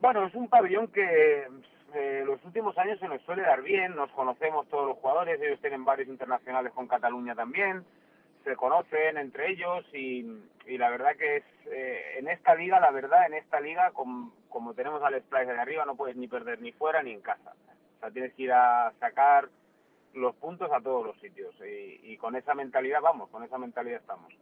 Bueno, es un pabellón que eh, los últimos años se nos suele dar bien, nos conocemos todos los jugadores, ellos tienen varios internacionales con Cataluña también, se conocen entre ellos y, la verdad que es eh, en esta liga, la verdad, en esta liga, como tenemos al Splice de arriba, no puedes ni perder ni fuera ni en casa. O sea, tienes que ir a sacar los puntos a todos los sitios y, y con esa mentalidad vamos, con esa mentalidad estamos.